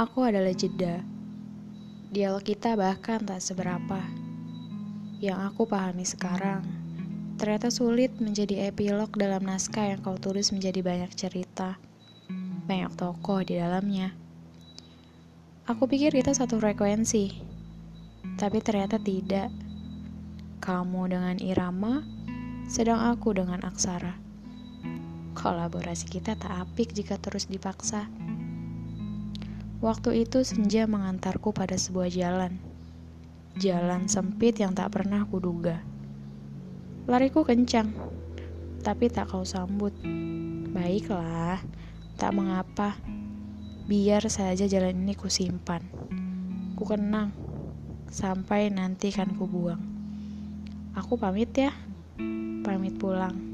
Aku adalah jeda. Dialog kita bahkan tak seberapa. Yang aku pahami sekarang, ternyata sulit menjadi epilog dalam naskah yang kau tulis menjadi banyak cerita, banyak tokoh di dalamnya. Aku pikir kita satu frekuensi, tapi ternyata tidak. Kamu dengan irama, sedang aku dengan aksara. Kolaborasi kita tak apik jika terus dipaksa. Waktu itu senja mengantarku pada sebuah jalan. Jalan sempit yang tak pernah kuduga. Lariku kencang, tapi tak kau sambut. Baiklah, tak mengapa. Biar saja jalan ini kusimpan. Ku kenang, sampai nanti kan ku buang. Aku pamit ya, pamit pulang.